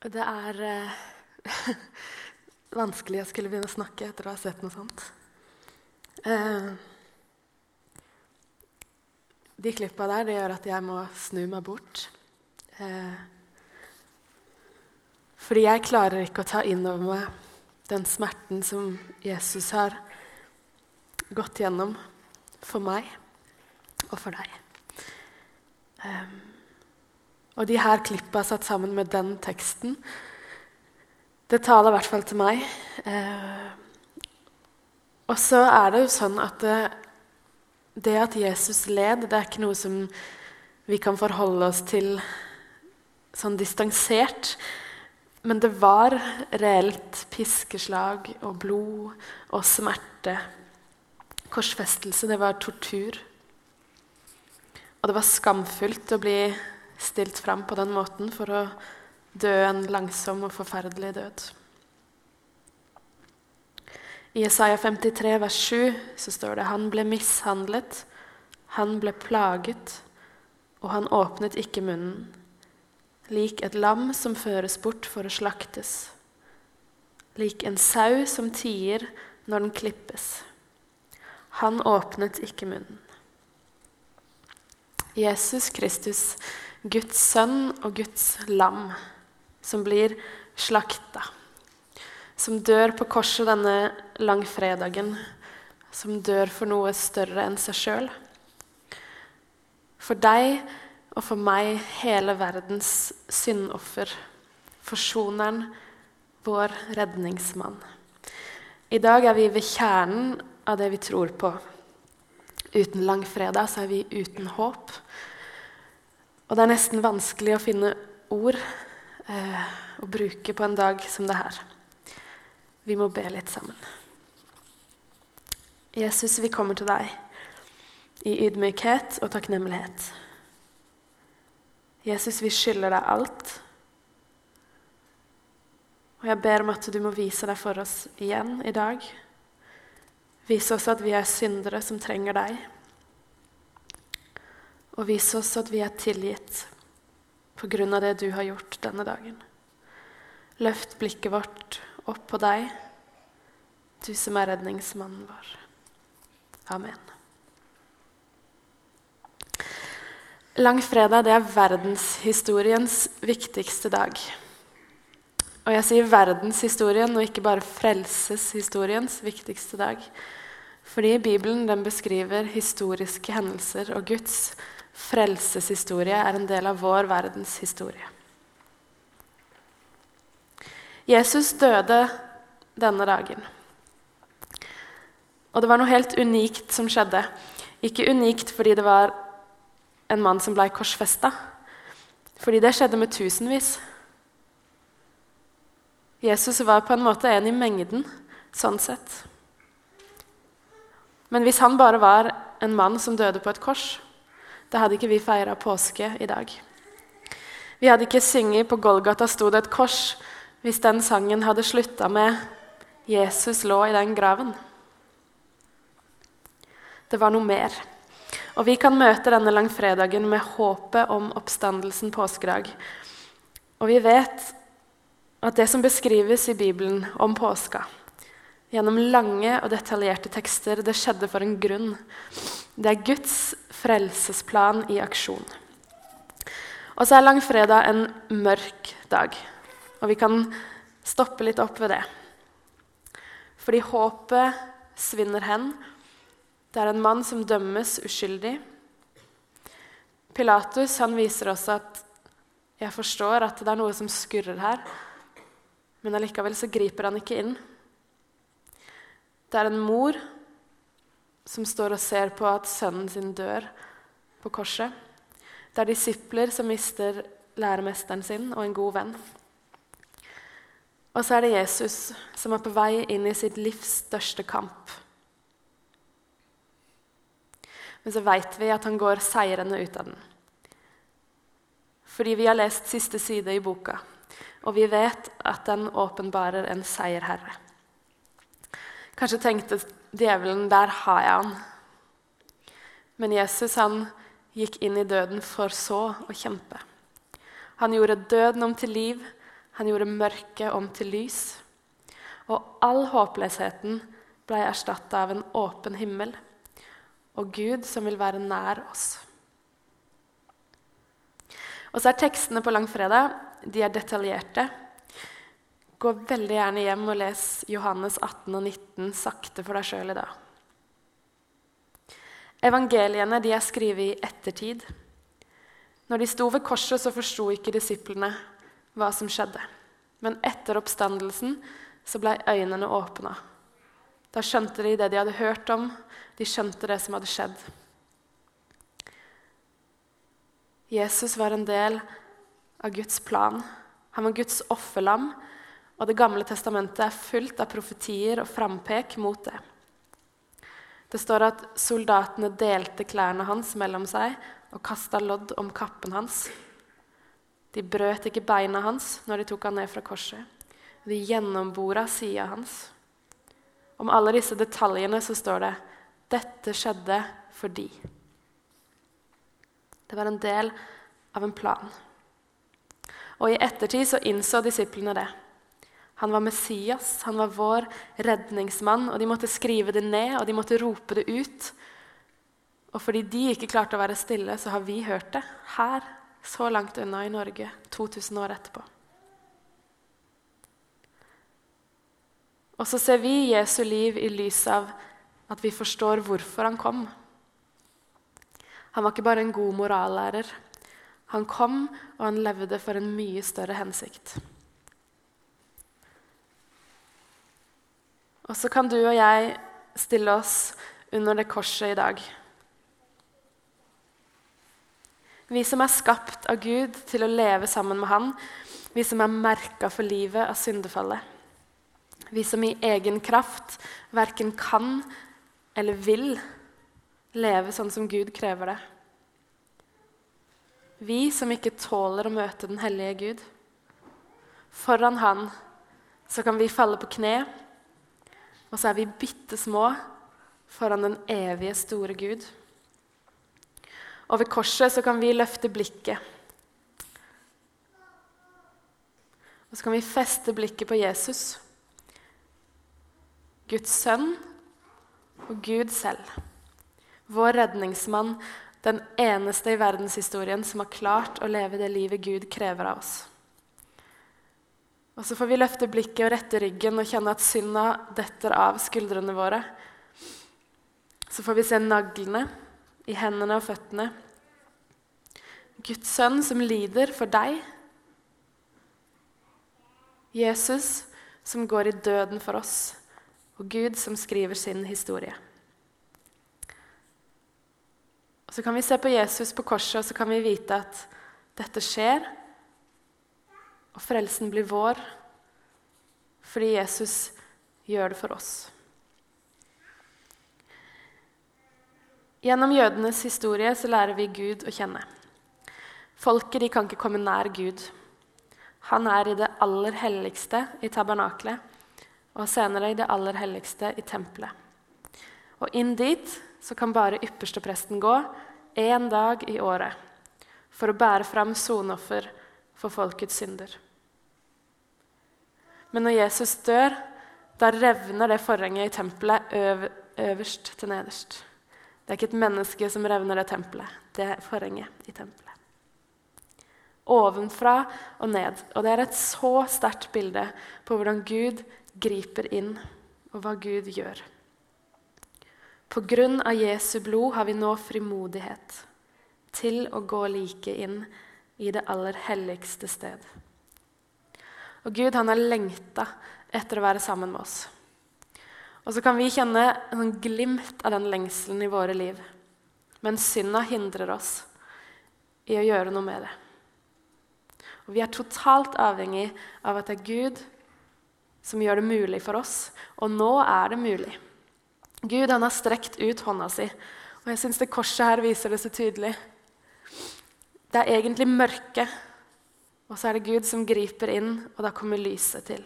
Det er eh, vanskelig å skulle begynne å snakke etter å ha sett noe sånt. Eh, de klippa der det gjør at jeg må snu meg bort. Eh, fordi jeg klarer ikke å ta inn over meg den smerten som Jesus har gått gjennom for meg og for deg. Um, og de her klippa satt sammen med den teksten, det taler i hvert fall til meg. Eh, og så er det jo sånn at det, det, at Jesus led, det er ikke noe som vi kan forholde oss til sånn distansert. Men det var reelt piskeslag og blod og smerte. Korsfestelse, det var tortur. Og det var skamfullt å bli stilt fram på den måten for å dø en langsom og forferdelig død. I Isaiah 53, vers 7, så står det han ble mishandlet, han ble plaget, og han åpnet ikke munnen, lik et lam som føres bort for å slaktes, lik en sau som tier når den klippes. Han åpnet ikke munnen. Jesus Kristus Guds sønn og Guds lam, som blir slakta. Som dør på korset denne langfredagen. Som dør for noe større enn seg sjøl. For deg og for meg hele verdens syndoffer. Forsoneren, vår redningsmann. I dag er vi ved kjernen av det vi tror på. Uten langfredag så er vi uten håp. Og det er nesten vanskelig å finne ord eh, å bruke på en dag som det her. Vi må be litt sammen. Jesus, vi kommer til deg i ydmykhet og takknemlighet. Jesus, vi skylder deg alt. Og jeg ber om at du må vise deg for oss igjen i dag. Vise oss at vi er syndere som trenger deg og vis oss at vi er tilgitt på grunn av det du har gjort denne dagen. Løft blikket vårt opp på deg, du som er redningsmannen vår. Amen. Langfredag det er verdenshistoriens viktigste dag. Og jeg sier verdenshistorien og ikke bare frelseshistoriens viktigste dag. Fordi Bibelen beskriver historiske hendelser og Guds frelseshistorie er en del av vår verdens historie. Jesus døde denne dagen. Og det var noe helt unikt som skjedde. Ikke unikt fordi det var en mann som ble korsfesta, fordi det skjedde med tusenvis. Jesus var på en måte en i mengden, sånn sett. Men hvis han bare var en mann som døde på et kors, da hadde ikke vi feira påske i dag. Vi hadde ikke synget 'På Golgata sto det et kors' hvis den sangen hadde slutta med 'Jesus lå i den graven'. Det var noe mer. Og vi kan møte denne langfredagen med håpet om oppstandelsen påskedag. Og vi vet at det som beskrives i Bibelen om påska, gjennom lange og detaljerte tekster, det skjedde for en grunn. Det er Guds frelsesplan i aksjon. Og så er langfredag en mørk dag, og vi kan stoppe litt opp ved det. Fordi håpet svinner hen. Det er en mann som dømmes uskyldig. Pilatus han viser også at jeg forstår at det er noe som skurrer her, men allikevel så griper han ikke inn. Det er en mor som står og ser på at sønnen sin dør på korset. Det er disipler som mister læremesteren sin og en god venn. Og så er det Jesus som er på vei inn i sitt livs største kamp. Men så veit vi at han går seirende ut av den. Fordi vi har lest siste side i boka, og vi vet at den åpenbarer en seierherre. Kanskje tenkte djevelen der har jeg han. Men Jesus han gikk inn i døden for så å kjempe. Han gjorde døden om til liv. Han gjorde mørket om til lys. Og all håpløsheten ble erstatta av en åpen himmel og Gud som vil være nær oss. Og så er tekstene på langfredag de er detaljerte. Gå veldig gjerne hjem og les Johannes 18 og 19 sakte for deg sjøl i dag. Evangeliene de er skrevet i ettertid. Når de sto ved korset, så forsto ikke disiplene hva som skjedde. Men etter oppstandelsen så ble øynene åpna. Da skjønte de det de hadde hørt om, de skjønte det som hadde skjedd. Jesus var en del av Guds plan. Han var Guds offerlam, og Det gamle testamentet er fullt av profetier og frampek mot det. Det står at soldatene delte klærne hans mellom seg og kasta lodd om kappen hans. De brøt ikke beina hans når de tok han ned fra korset. De gjennombora sida hans. Om alle disse detaljene så står det dette skjedde fordi. Det var en del av en plan. Og i ettertid så innså disiplene det. Han var Messias, han var vår redningsmann, og de måtte skrive det ned og de måtte rope det ut. Og fordi de ikke klarte å være stille, så har vi hørt det her, så langt unna i Norge, 2000 år etterpå. Og så ser vi Jesu liv i lys av at vi forstår hvorfor han kom. Han var ikke bare en god morallærer. Han kom, og han levde for en mye større hensikt. Og så kan du og jeg stille oss under det korset i dag. Vi som er skapt av Gud til å leve sammen med Han, vi som er merka for livet av syndefallet. Vi som i egen kraft verken kan eller vil leve sånn som Gud krever det. Vi som ikke tåler å møte den hellige Gud. Foran Han så kan vi falle på kne, og så er vi bitte små foran den evige, store Gud. Og ved korset så kan vi løfte blikket. Og så kan vi feste blikket på Jesus, Guds sønn og Gud selv. Vår redningsmann, den eneste i verdenshistorien som har klart å leve det livet Gud krever av oss. Og Så får vi løfte blikket og rette ryggen og kjenne at synda detter av skuldrene våre. Så får vi se naglene i hendene og føttene. Guds sønn som lider for deg. Jesus som går i døden for oss og Gud som skriver sin historie. Og Så kan vi se på Jesus på korset og så kan vi vite at dette skjer, og frelsen blir vår fordi Jesus gjør det for oss. Gjennom jødenes historie så lærer vi Gud å kjenne. Folket de kan ikke komme nær Gud. Han er i det aller helligste i tabernaklet og senere i det aller helligste i tempelet. Og inn dit så kan bare ypperstepresten gå én dag i året for å bære fram sonoffer for folkets synder. Men når Jesus dør, da revner det forhenget i tempelet øv øverst til nederst. Det er ikke et menneske som revner det tempelet. Det er forhenget i tempelet. Ovenfra og ned. Og det er et så sterkt bilde på hvordan Gud griper inn, og hva Gud gjør. På grunn av Jesu blod har vi nå frimodighet til å gå like inn i det aller helligste sted. Og Gud han har lengta etter å være sammen med oss. Og så kan vi kjenne en sånn glimt av den lengselen i våre liv. Men synda hindrer oss i å gjøre noe med det. Og Vi er totalt avhengig av at det er Gud som gjør det mulig for oss. Og nå er det mulig. Gud han har strekt ut hånda si, og jeg syns det korset her viser det så tydelig. Det er egentlig mørke, og så er det Gud som griper inn, og da kommer lyset til.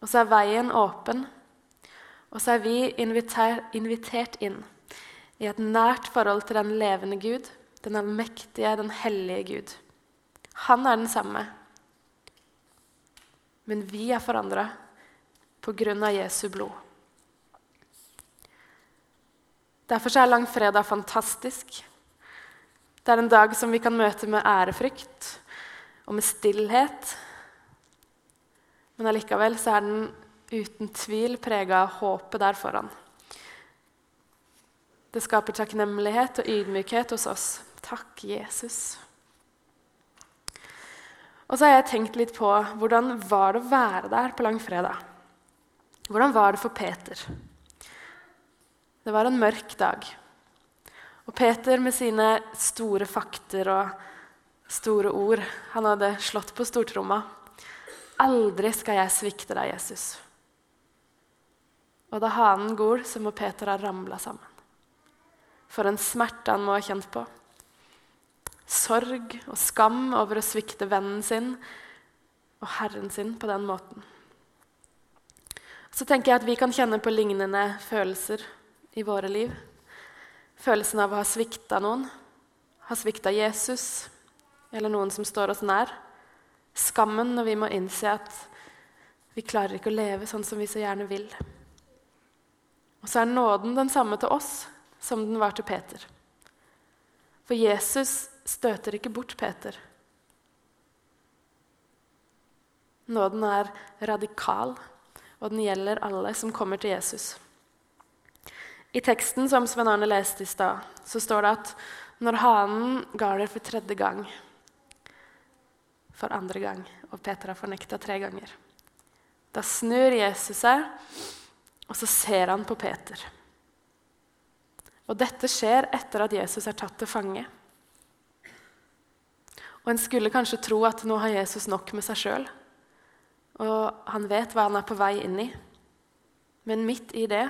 Og så er veien åpen, og så er vi invitert inn i et nært forhold til den levende Gud, den allmektige, den hellige Gud. Han er den samme men vi er forandra av Jesu blod. Derfor er langfredag fantastisk. Det er en dag som vi kan møte med ærefrykt og med stillhet. Men allikevel så er den uten tvil prega av håpet der foran. Det skaper takknemlighet og ydmykhet hos oss. Takk, Jesus. Og så har jeg tenkt litt på hvordan var det å være der på langfredag. Hvordan var det for Peter? Det var en mørk dag. Og Peter med sine store fakter og store ord, han hadde slått på stortromma. Aldri skal jeg svikte deg, Jesus. Og da hanen gol, så må Peter ha ramla sammen. For en smerte han må ha kjent på sorg og skam over å svikte vennen sin og Herren sin på den måten. Så tenker jeg at vi kan kjenne på lignende følelser i våre liv. Følelsen av å ha svikta noen, ha svikta Jesus eller noen som står oss nær. Skammen når vi må innse at vi klarer ikke å leve sånn som vi så gjerne vil. Og så er nåden den samme til oss som den var til Peter. For Jesus støter ikke bort Peter. Nåden er radikal, og den gjelder alle som kommer til Jesus. I teksten som Sven Arne leste i stad, så står det at når hanen ga det for tredje gang, for andre gang, og Peter har fornekta tre ganger, da snur Jesus seg, og så ser han på Peter. Og dette skjer etter at Jesus er tatt til fange. Og en skulle kanskje tro at nå har Jesus nok med seg sjøl, og han vet hva han er på vei inn i. Men midt i det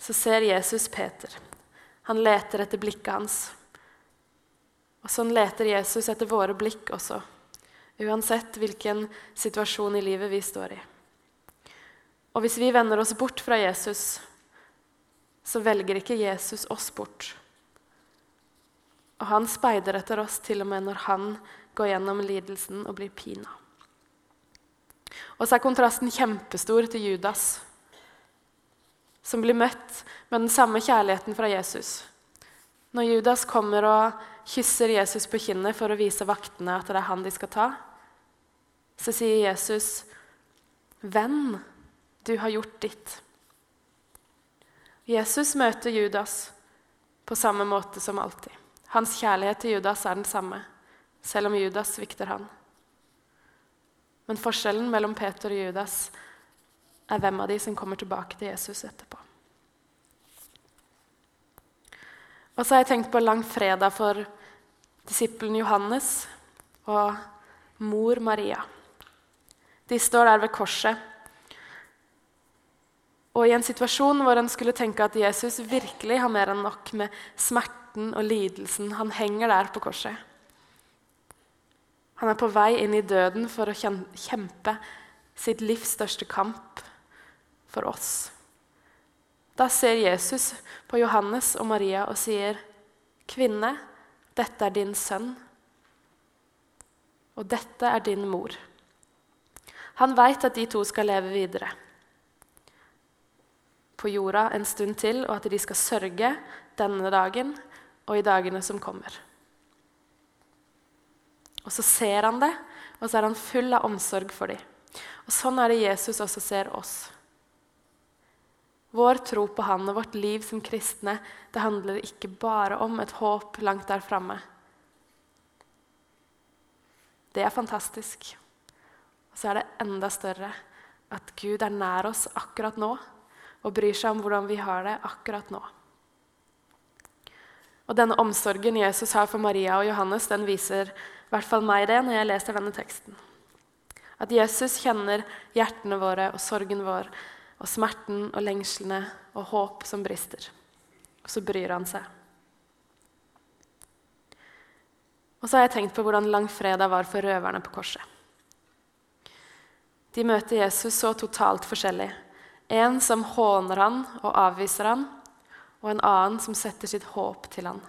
så ser Jesus Peter. Han leter etter blikket hans. Og sånn leter Jesus etter våre blikk også, uansett hvilken situasjon i livet vi står i. Og hvis vi vender oss bort fra Jesus, så velger ikke Jesus oss bort. Og han speider etter oss til og med når han går gjennom lidelsen og blir pina. Og så er kontrasten kjempestor til Judas, som blir møtt med den samme kjærligheten fra Jesus. Når Judas kommer og kysser Jesus på kinnet for å vise vaktene at det er han de skal ta, så sier Jesus, 'Venn, du har gjort ditt.' Jesus møter Judas på samme måte som alltid. Hans kjærlighet til Judas er den samme, selv om Judas svikter han. Men forskjellen mellom Peter og Judas er hvem av de som kommer tilbake til Jesus etterpå. Og så har jeg tenkt på langfredag for disippelen Johannes og mor Maria. De står der ved korset. Og i en situasjon hvor en skulle tenke at Jesus virkelig har mer enn nok med smerten og lidelsen. Han henger der på korset. Han er på vei inn i døden for å kjempe sitt livs største kamp for oss. Da ser Jesus på Johannes og Maria og sier, 'Kvinne, dette er din sønn, og dette er din mor.' Han veit at de to skal leve videre på jorda en stund til, og at de skal sørge denne dagen og i dagene som kommer. Og så ser han det, og så er han full av omsorg for dem. Og Sånn er det Jesus også ser oss. Vår tro på Han og vårt liv som kristne det handler ikke bare om et håp langt der framme. Det er fantastisk. Og så er det enda større at Gud er nær oss akkurat nå og bryr seg om hvordan vi har det akkurat nå. Og denne omsorgen Jesus har for Maria og Johannes, den viser i hvert fall meg det når jeg leser denne teksten. At Jesus kjenner hjertene våre og sorgen vår og smerten og lengslene og håp som brister. Og så bryr han seg. Og så har jeg tenkt på hvordan langfredag var for røverne på korset. De møter Jesus så totalt forskjellig. En som håner han og avviser han, og en annen som setter sitt håp til han.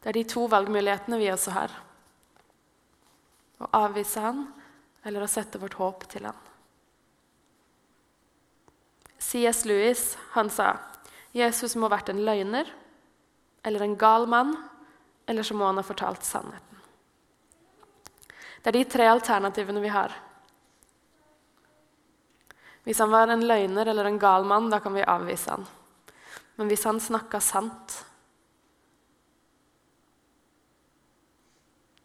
Det er de to valgmulighetene vi også har. Å avvise han eller å sette vårt håp til han. C.S. Lewis han sa Jesus må ha vært en løgner eller en gal mann, eller så må han ha fortalt sannheten. Det er de tre alternativene vi har. Hvis han var en løgner eller en gal mann, da kan vi avvise han. Men hvis han snakka sant,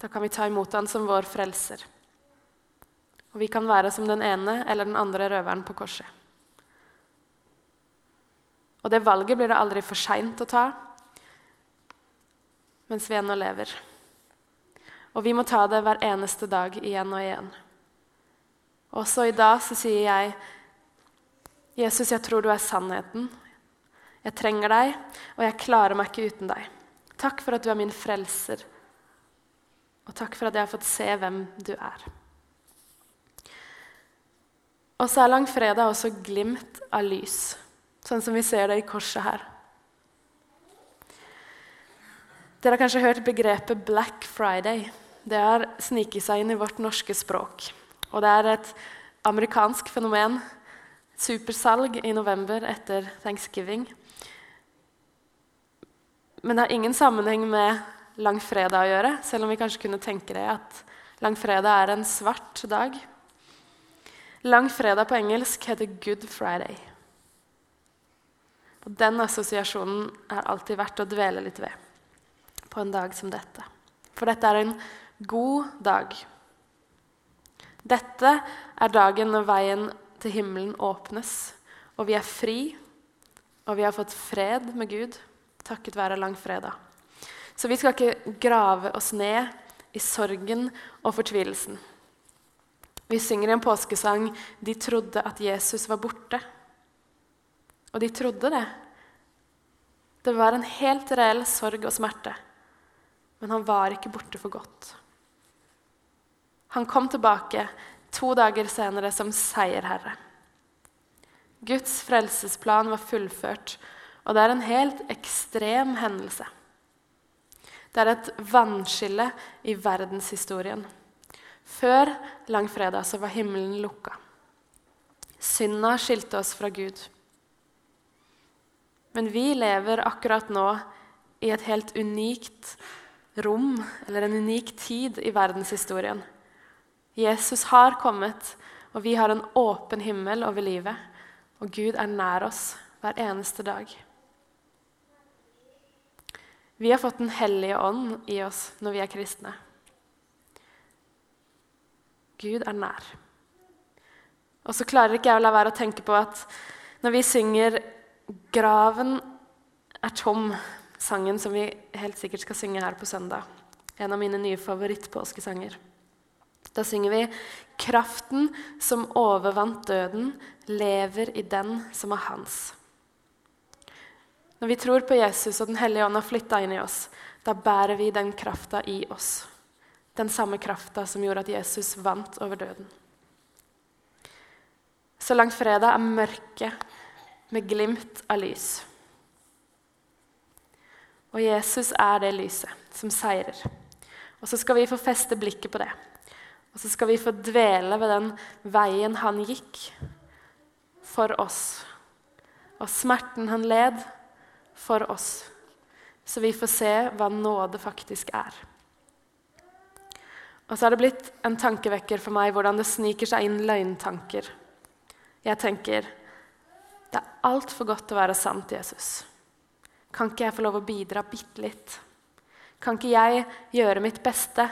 da kan vi ta imot han som vår frelser. Og vi kan være som den ene eller den andre røveren på korset. Og det valget blir det aldri for seint å ta mens vi ennå lever. Og vi må ta det hver eneste dag igjen og igjen. Også i dag så sier jeg, 'Jesus, jeg tror du er sannheten. Jeg trenger deg, og jeg klarer meg ikke uten deg.' Takk for at du er min frelser, og takk for at jeg har fått se hvem du er. Og så er langfredag også glimt av lys, sånn som vi ser det i korset her. Dere har kanskje hørt begrepet 'Black Friday'. Det har sniket seg inn i vårt norske språk. Og det er et amerikansk fenomen. Supersalg i november etter thanksgiving. Men det har ingen sammenheng med langfredag å gjøre, selv om vi kanskje kunne tenke det at langfredag er en svart dag. Langfredag på engelsk heter Good Friday. Og Den assosiasjonen er alltid verdt å dvele litt ved på en dag som dette. For dette er en god dag. Dette er dagen når veien til himmelen åpnes, og vi er fri, og vi har fått fred med Gud takket være langfredag. Så vi skal ikke grave oss ned i sorgen og fortvilelsen. Vi synger i en påskesang 'De trodde at Jesus var borte'. Og de trodde det. Det var en helt reell sorg og smerte men han var ikke borte for godt. Han kom tilbake to dager senere som seierherre. Guds frelsesplan var fullført, og det er en helt ekstrem hendelse. Det er et vannskille i verdenshistorien. Før langfredag så var himmelen lukka. Synda skilte oss fra Gud. Men vi lever akkurat nå i et helt unikt rom eller en unik tid i verdenshistorien. Jesus har kommet, og vi har en åpen himmel over livet. Og Gud er nær oss hver eneste dag. Vi har fått Den hellige ånd i oss når vi er kristne. Gud er nær. Og så klarer ikke jeg å la være å tenke på at når vi synger 'Graven er tom', sangen som vi helt sikkert skal synge her på søndag. En av mine nye favorittpåskesanger. Da synger vi 'Kraften som overvant døden, lever i den som er hans'. Når vi tror på Jesus og Den hellige ånd har flytta inn i oss, da bærer vi den krafta i oss. Den samme krafta som gjorde at Jesus vant over døden. Så langt fredag er mørke med glimt av lys. Og Jesus er det lyset som seirer. Og så skal vi få feste blikket på det. Og så skal vi få dvele ved den veien han gikk for oss. Og smerten han led for oss. Så vi får se hva nåde faktisk er. Og så har det blitt en tankevekker for meg hvordan det sniker seg inn løgntanker. Jeg tenker det er altfor godt å være sant, Jesus. Kan ikke jeg få lov å bidra bitte litt? Kan ikke jeg gjøre mitt beste,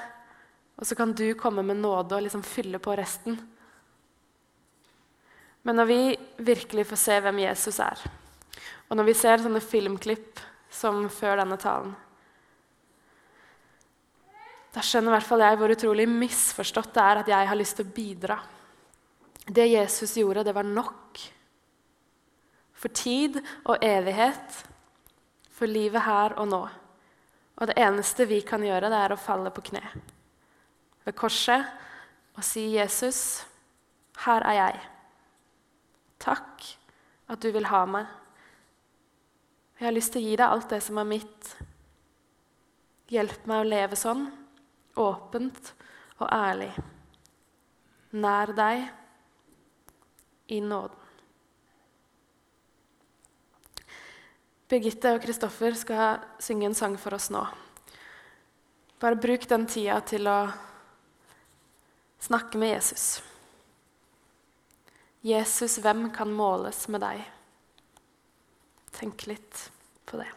og så kan du komme med nåde og liksom fylle på resten? Men når vi virkelig får se hvem Jesus er, og når vi ser sånne filmklipp som før denne talen Da skjønner i hvert fall jeg hvor utrolig misforstått det er at jeg har lyst til å bidra. Det Jesus gjorde, det var nok. For tid og evighet for livet her og nå. Og det eneste vi kan gjøre, det er å falle på kne ved korset og si, 'Jesus, her er jeg. Takk at du vil ha meg. Jeg har lyst til å gi deg alt det som er mitt. Hjelp meg å leve sånn, åpent og ærlig, nær deg, i nåden. Birgitte og Kristoffer skal synge en sang for oss nå. Bare bruk den tida til å snakke med Jesus. Jesus, hvem kan måles med deg? Tenk litt på det.